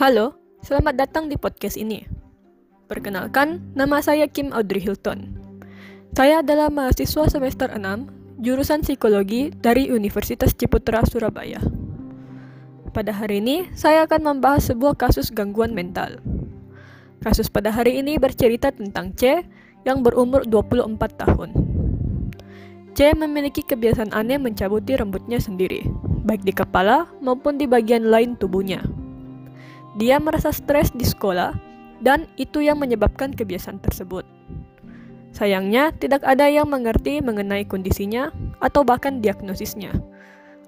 Halo, selamat datang di podcast ini. Perkenalkan, nama saya Kim Audrey Hilton. Saya adalah mahasiswa semester 6, jurusan psikologi dari Universitas Ciputra, Surabaya. Pada hari ini, saya akan membahas sebuah kasus gangguan mental. Kasus pada hari ini bercerita tentang C yang berumur 24 tahun. C memiliki kebiasaan aneh mencabuti rambutnya sendiri, baik di kepala maupun di bagian lain tubuhnya. Dia merasa stres di sekolah, dan itu yang menyebabkan kebiasaan tersebut. Sayangnya, tidak ada yang mengerti mengenai kondisinya atau bahkan diagnosisnya,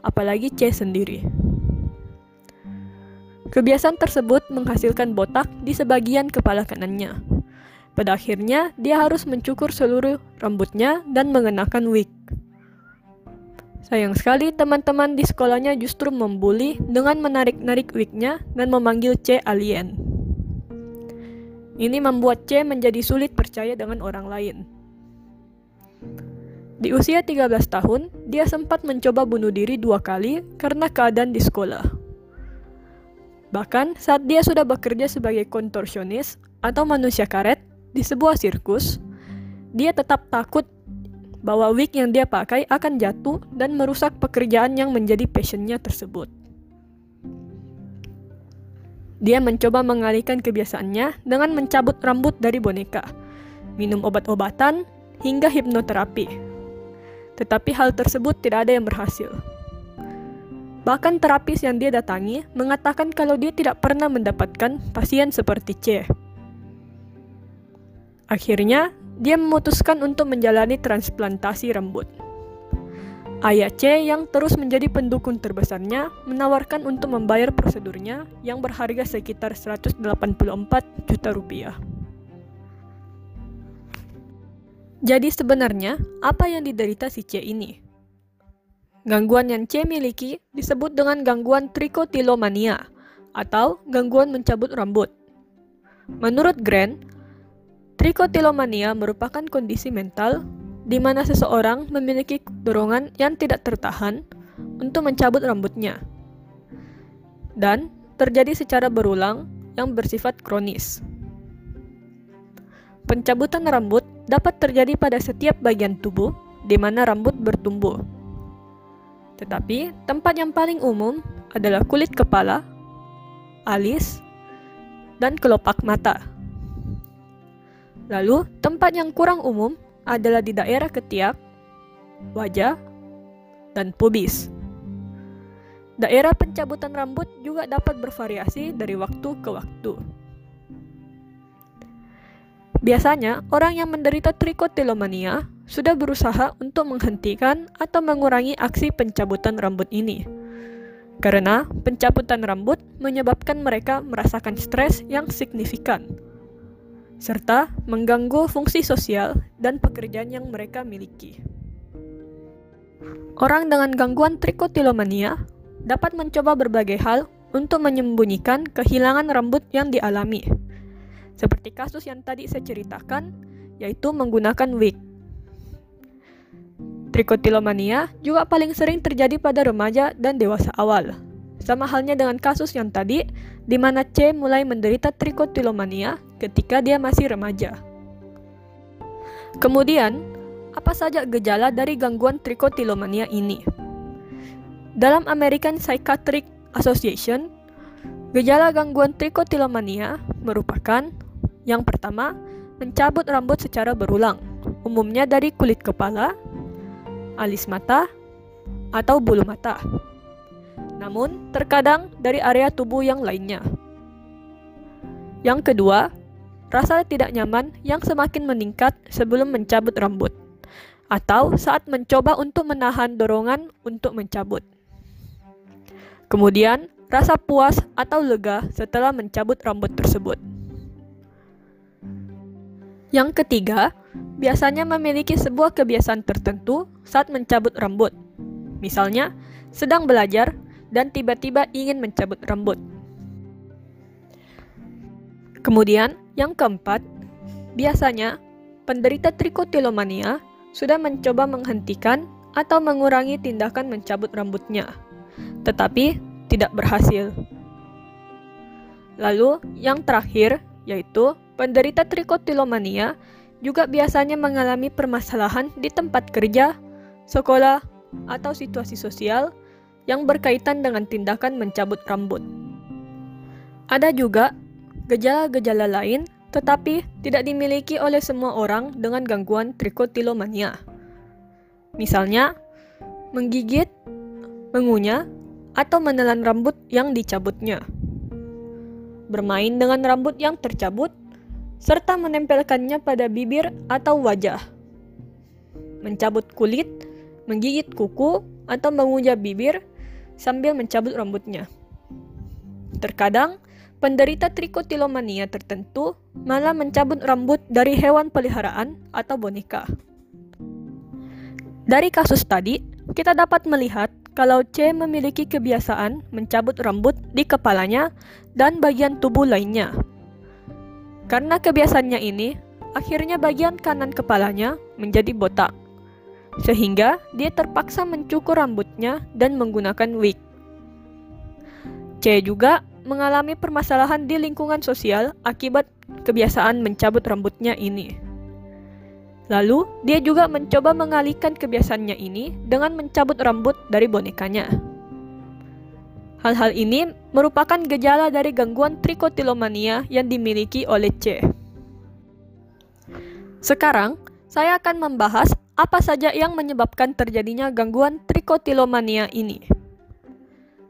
apalagi C sendiri. Kebiasaan tersebut menghasilkan botak di sebagian kepala kanannya. Pada akhirnya, dia harus mencukur seluruh rambutnya dan mengenakan wig. Sayang sekali teman-teman di sekolahnya justru membuli dengan menarik-narik wignya dan memanggil C alien. Ini membuat C menjadi sulit percaya dengan orang lain. Di usia 13 tahun, dia sempat mencoba bunuh diri dua kali karena keadaan di sekolah. Bahkan saat dia sudah bekerja sebagai kontorsionis atau manusia karet di sebuah sirkus, dia tetap takut bahwa wig yang dia pakai akan jatuh dan merusak pekerjaan yang menjadi passionnya tersebut. Dia mencoba mengalihkan kebiasaannya dengan mencabut rambut dari boneka, minum obat-obatan, hingga hipnoterapi. Tetapi hal tersebut tidak ada yang berhasil. Bahkan terapis yang dia datangi mengatakan kalau dia tidak pernah mendapatkan pasien seperti C. Akhirnya, dia memutuskan untuk menjalani transplantasi rambut. Ayah C yang terus menjadi pendukung terbesarnya menawarkan untuk membayar prosedurnya yang berharga sekitar 184 juta rupiah. Jadi sebenarnya, apa yang diderita si C ini? Gangguan yang C miliki disebut dengan gangguan trikotilomania atau gangguan mencabut rambut. Menurut Grant, trikotilomania merupakan kondisi mental di mana seseorang memiliki dorongan yang tidak tertahan untuk mencabut rambutnya dan terjadi secara berulang yang bersifat kronis. Pencabutan rambut dapat terjadi pada setiap bagian tubuh di mana rambut bertumbuh tetapi tempat yang paling umum adalah kulit kepala, alis, dan kelopak mata. Lalu, tempat yang kurang umum adalah di daerah ketiak, wajah, dan pubis. Daerah pencabutan rambut juga dapat bervariasi dari waktu ke waktu. Biasanya, orang yang menderita trikotilomania sudah berusaha untuk menghentikan atau mengurangi aksi pencabutan rambut ini. Karena pencabutan rambut menyebabkan mereka merasakan stres yang signifikan, serta mengganggu fungsi sosial dan pekerjaan yang mereka miliki. Orang dengan gangguan trikotilomania dapat mencoba berbagai hal untuk menyembunyikan kehilangan rambut yang dialami. Seperti kasus yang tadi saya ceritakan, yaitu menggunakan wig. Trikotilomania juga paling sering terjadi pada remaja dan dewasa awal. Sama halnya dengan kasus yang tadi, di mana C mulai menderita trikotilomania ketika dia masih remaja. Kemudian, apa saja gejala dari gangguan trikotilomania ini? Dalam American Psychiatric Association, gejala gangguan trikotilomania merupakan yang pertama, mencabut rambut secara berulang, umumnya dari kulit kepala, alis mata, atau bulu mata. Namun, terkadang dari area tubuh yang lainnya. Yang kedua, rasa tidak nyaman yang semakin meningkat sebelum mencabut rambut, atau saat mencoba untuk menahan dorongan untuk mencabut. Kemudian, rasa puas atau lega setelah mencabut rambut tersebut. Yang ketiga, biasanya memiliki sebuah kebiasaan tertentu saat mencabut rambut. Misalnya, sedang belajar dan tiba-tiba ingin mencabut rambut. Kemudian, yang keempat, biasanya penderita trikotilomania sudah mencoba menghentikan atau mengurangi tindakan mencabut rambutnya, tetapi tidak berhasil. Lalu, yang terakhir yaitu penderita trikotilomania juga biasanya mengalami permasalahan di tempat kerja, sekolah, atau situasi sosial yang berkaitan dengan tindakan mencabut rambut. Ada juga gejala-gejala lain tetapi tidak dimiliki oleh semua orang dengan gangguan trikotilomania. Misalnya, menggigit, mengunyah, atau menelan rambut yang dicabutnya. Bermain dengan rambut yang tercabut, serta menempelkannya pada bibir atau wajah. Mencabut kulit, menggigit kuku, atau mengunyah bibir sambil mencabut rambutnya. Terkadang, penderita trikotilomania tertentu malah mencabut rambut dari hewan peliharaan atau boneka. Dari kasus tadi, kita dapat melihat kalau C memiliki kebiasaan mencabut rambut di kepalanya dan bagian tubuh lainnya. Karena kebiasaannya ini, akhirnya bagian kanan kepalanya menjadi botak, sehingga dia terpaksa mencukur rambutnya dan menggunakan wig. C juga mengalami permasalahan di lingkungan sosial akibat kebiasaan mencabut rambutnya ini. Lalu, dia juga mencoba mengalihkan kebiasaannya ini dengan mencabut rambut dari bonekanya. Hal-hal ini merupakan gejala dari gangguan trikotilomania yang dimiliki oleh C. Sekarang, saya akan membahas apa saja yang menyebabkan terjadinya gangguan trikotilomania ini.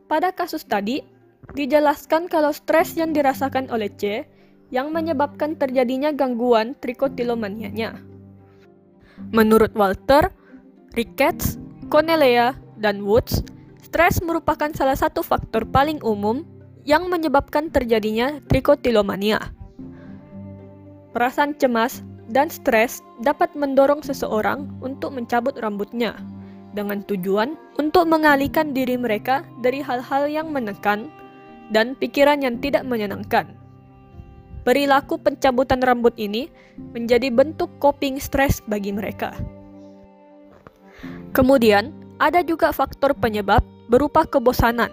Pada kasus tadi, dijelaskan kalau stres yang dirasakan oleh C yang menyebabkan terjadinya gangguan trikotilomanianya. Menurut Walter, Ricketts, Cornelia, dan Woods, stres merupakan salah satu faktor paling umum yang menyebabkan terjadinya trikotilomania. Perasaan cemas dan stres dapat mendorong seseorang untuk mencabut rambutnya dengan tujuan untuk mengalihkan diri mereka dari hal-hal yang menekan dan pikiran yang tidak menyenangkan. Perilaku pencabutan rambut ini menjadi bentuk coping stres bagi mereka. Kemudian, ada juga faktor penyebab berupa kebosanan.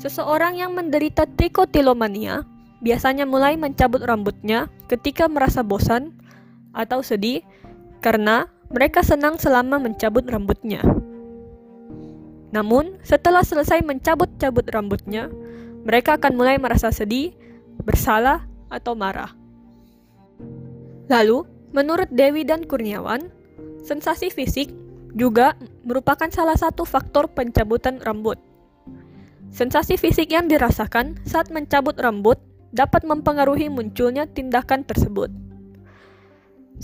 Seseorang yang menderita trikotilomania biasanya mulai mencabut rambutnya ketika merasa bosan atau sedih karena mereka senang selama mencabut rambutnya. Namun, setelah selesai mencabut-cabut rambutnya, mereka akan mulai merasa sedih, bersalah, atau marah. Lalu, menurut Dewi dan Kurniawan, sensasi fisik juga merupakan salah satu faktor pencabutan rambut. Sensasi fisik yang dirasakan saat mencabut rambut dapat mempengaruhi munculnya tindakan tersebut.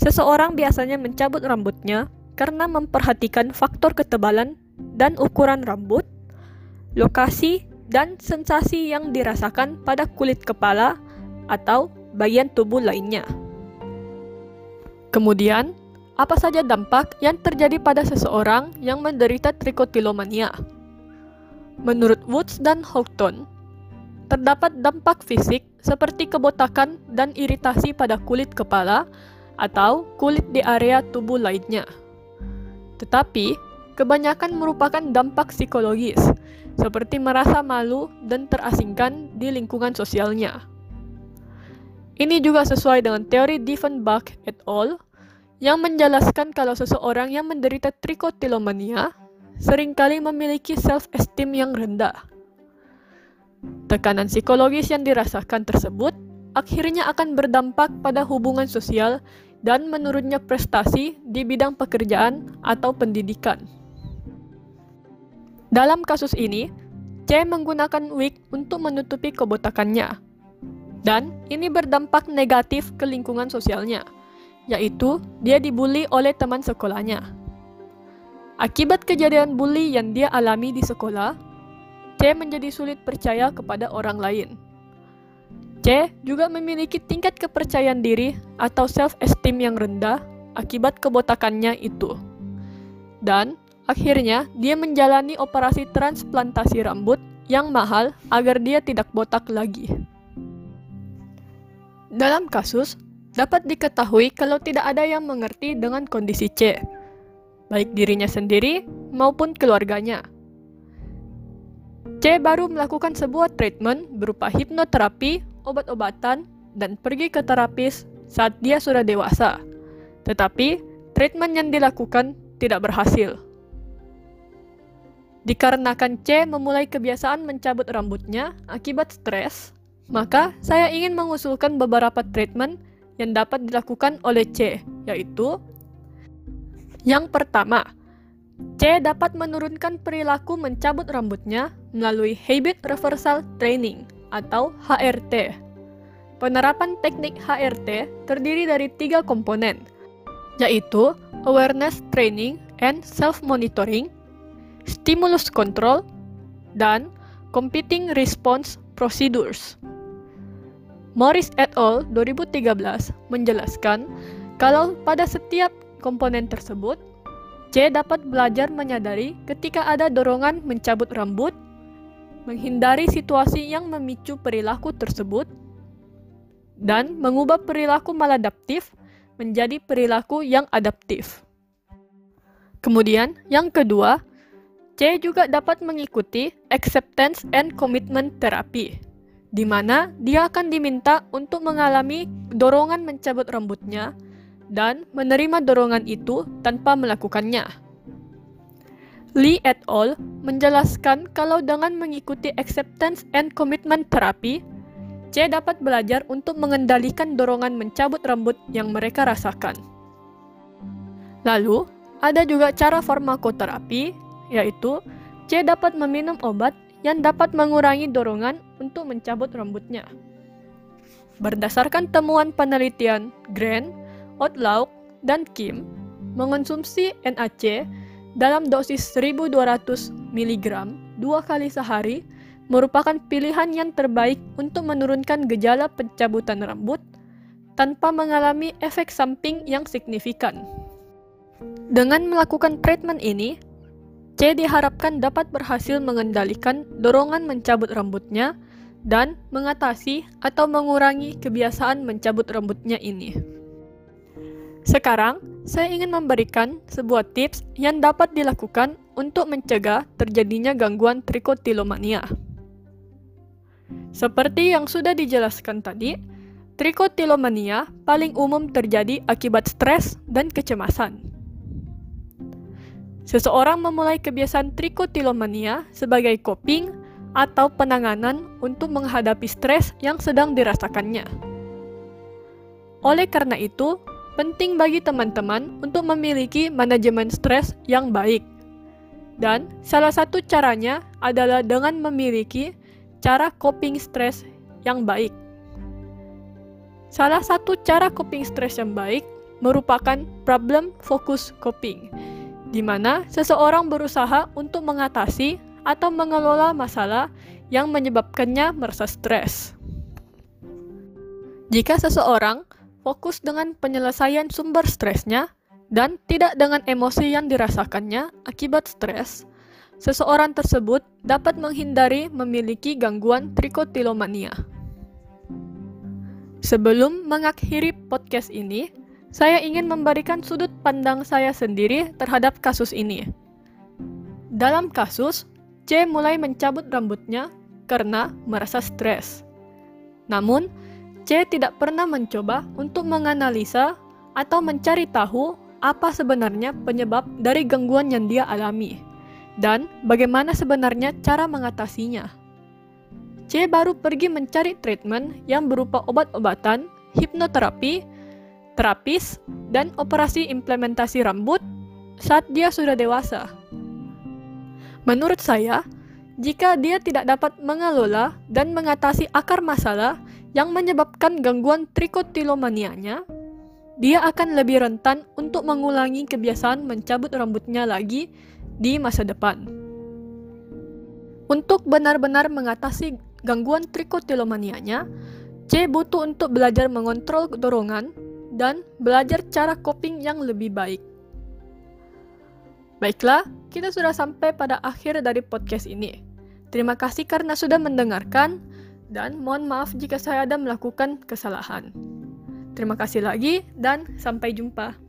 Seseorang biasanya mencabut rambutnya karena memperhatikan faktor ketebalan dan ukuran rambut, lokasi, dan sensasi yang dirasakan pada kulit kepala atau bagian tubuh lainnya. Kemudian, apa saja dampak yang terjadi pada seseorang yang menderita trikotilomania? Menurut Woods dan Houghton, terdapat dampak fisik seperti kebotakan dan iritasi pada kulit kepala atau kulit di area tubuh lainnya. Tetapi, kebanyakan merupakan dampak psikologis, seperti merasa malu dan terasingkan di lingkungan sosialnya. Ini juga sesuai dengan teori Diefenbach et al. yang menjelaskan kalau seseorang yang menderita trikotilomania sering kali memiliki self-esteem yang rendah. Tekanan psikologis yang dirasakan tersebut akhirnya akan berdampak pada hubungan sosial dan menurunnya prestasi di bidang pekerjaan atau pendidikan. Dalam kasus ini, C menggunakan wig untuk menutupi kebotakannya. Dan ini berdampak negatif ke lingkungan sosialnya, yaitu dia dibully oleh teman sekolahnya. Akibat kejadian bully yang dia alami di sekolah, C menjadi sulit percaya kepada orang lain. C juga memiliki tingkat kepercayaan diri atau self-esteem yang rendah akibat kebotakannya itu. Dan Akhirnya, dia menjalani operasi transplantasi rambut yang mahal agar dia tidak botak lagi. Dalam kasus, dapat diketahui kalau tidak ada yang mengerti dengan kondisi C, baik dirinya sendiri maupun keluarganya. C baru melakukan sebuah treatment berupa hipnoterapi, obat-obatan, dan pergi ke terapis saat dia sudah dewasa. Tetapi, treatment yang dilakukan tidak berhasil. Dikarenakan C memulai kebiasaan mencabut rambutnya akibat stres, maka saya ingin mengusulkan beberapa treatment yang dapat dilakukan oleh C, yaitu yang pertama, C dapat menurunkan perilaku mencabut rambutnya melalui Habit Reversal Training atau HRT. Penerapan teknik HRT terdiri dari tiga komponen, yaitu Awareness Training and Self-Monitoring, Stimulus Control, dan Competing Response Procedures. Morris et al. 2013 menjelaskan kalau pada setiap komponen tersebut, C dapat belajar menyadari ketika ada dorongan mencabut rambut, menghindari situasi yang memicu perilaku tersebut, dan mengubah perilaku maladaptif menjadi perilaku yang adaptif. Kemudian, yang kedua, C juga dapat mengikuti acceptance and commitment therapy, di mana dia akan diminta untuk mengalami dorongan mencabut rambutnya dan menerima dorongan itu tanpa melakukannya. Lee et al. menjelaskan kalau dengan mengikuti acceptance and commitment therapy, C dapat belajar untuk mengendalikan dorongan mencabut rambut yang mereka rasakan. Lalu, ada juga cara farmakoterapi, yaitu C dapat meminum obat yang dapat mengurangi dorongan untuk mencabut rambutnya. Berdasarkan temuan penelitian Grant Outlaw, dan Kim mengonsumsi NAC dalam dosis 1200 mg dua kali sehari merupakan pilihan yang terbaik untuk menurunkan gejala pencabutan rambut tanpa mengalami efek samping yang signifikan. Dengan melakukan treatment ini, C diharapkan dapat berhasil mengendalikan dorongan mencabut rambutnya dan mengatasi atau mengurangi kebiasaan mencabut rambutnya ini. Sekarang, saya ingin memberikan sebuah tips yang dapat dilakukan untuk mencegah terjadinya gangguan trikotilomania. Seperti yang sudah dijelaskan tadi, trikotilomania paling umum terjadi akibat stres dan kecemasan. Seseorang memulai kebiasaan trikotilomania sebagai coping atau penanganan untuk menghadapi stres yang sedang dirasakannya. Oleh karena itu, penting bagi teman-teman untuk memiliki manajemen stres yang baik. Dan salah satu caranya adalah dengan memiliki cara coping stres yang baik. Salah satu cara coping stres yang baik merupakan problem focus coping, di mana seseorang berusaha untuk mengatasi atau mengelola masalah yang menyebabkannya merasa stres. Jika seseorang fokus dengan penyelesaian sumber stresnya dan tidak dengan emosi yang dirasakannya akibat stres, seseorang tersebut dapat menghindari memiliki gangguan trikotilomania. Sebelum mengakhiri podcast ini, saya ingin memberikan sudut pandang saya sendiri terhadap kasus ini. Dalam kasus, C mulai mencabut rambutnya karena merasa stres. Namun, C tidak pernah mencoba untuk menganalisa atau mencari tahu apa sebenarnya penyebab dari gangguan yang dia alami dan bagaimana sebenarnya cara mengatasinya. C baru pergi mencari treatment yang berupa obat-obatan, hipnoterapi, terapis, dan operasi implementasi rambut saat dia sudah dewasa. Menurut saya, jika dia tidak dapat mengelola dan mengatasi akar masalah yang menyebabkan gangguan trikotilomanianya, dia akan lebih rentan untuk mengulangi kebiasaan mencabut rambutnya lagi di masa depan. Untuk benar-benar mengatasi gangguan trikotilomanianya, C butuh untuk belajar mengontrol dorongan dan belajar cara coping yang lebih baik. Baiklah, kita sudah sampai pada akhir dari podcast ini. Terima kasih karena sudah mendengarkan. Dan mohon maaf jika saya ada melakukan kesalahan. Terima kasih lagi dan sampai jumpa.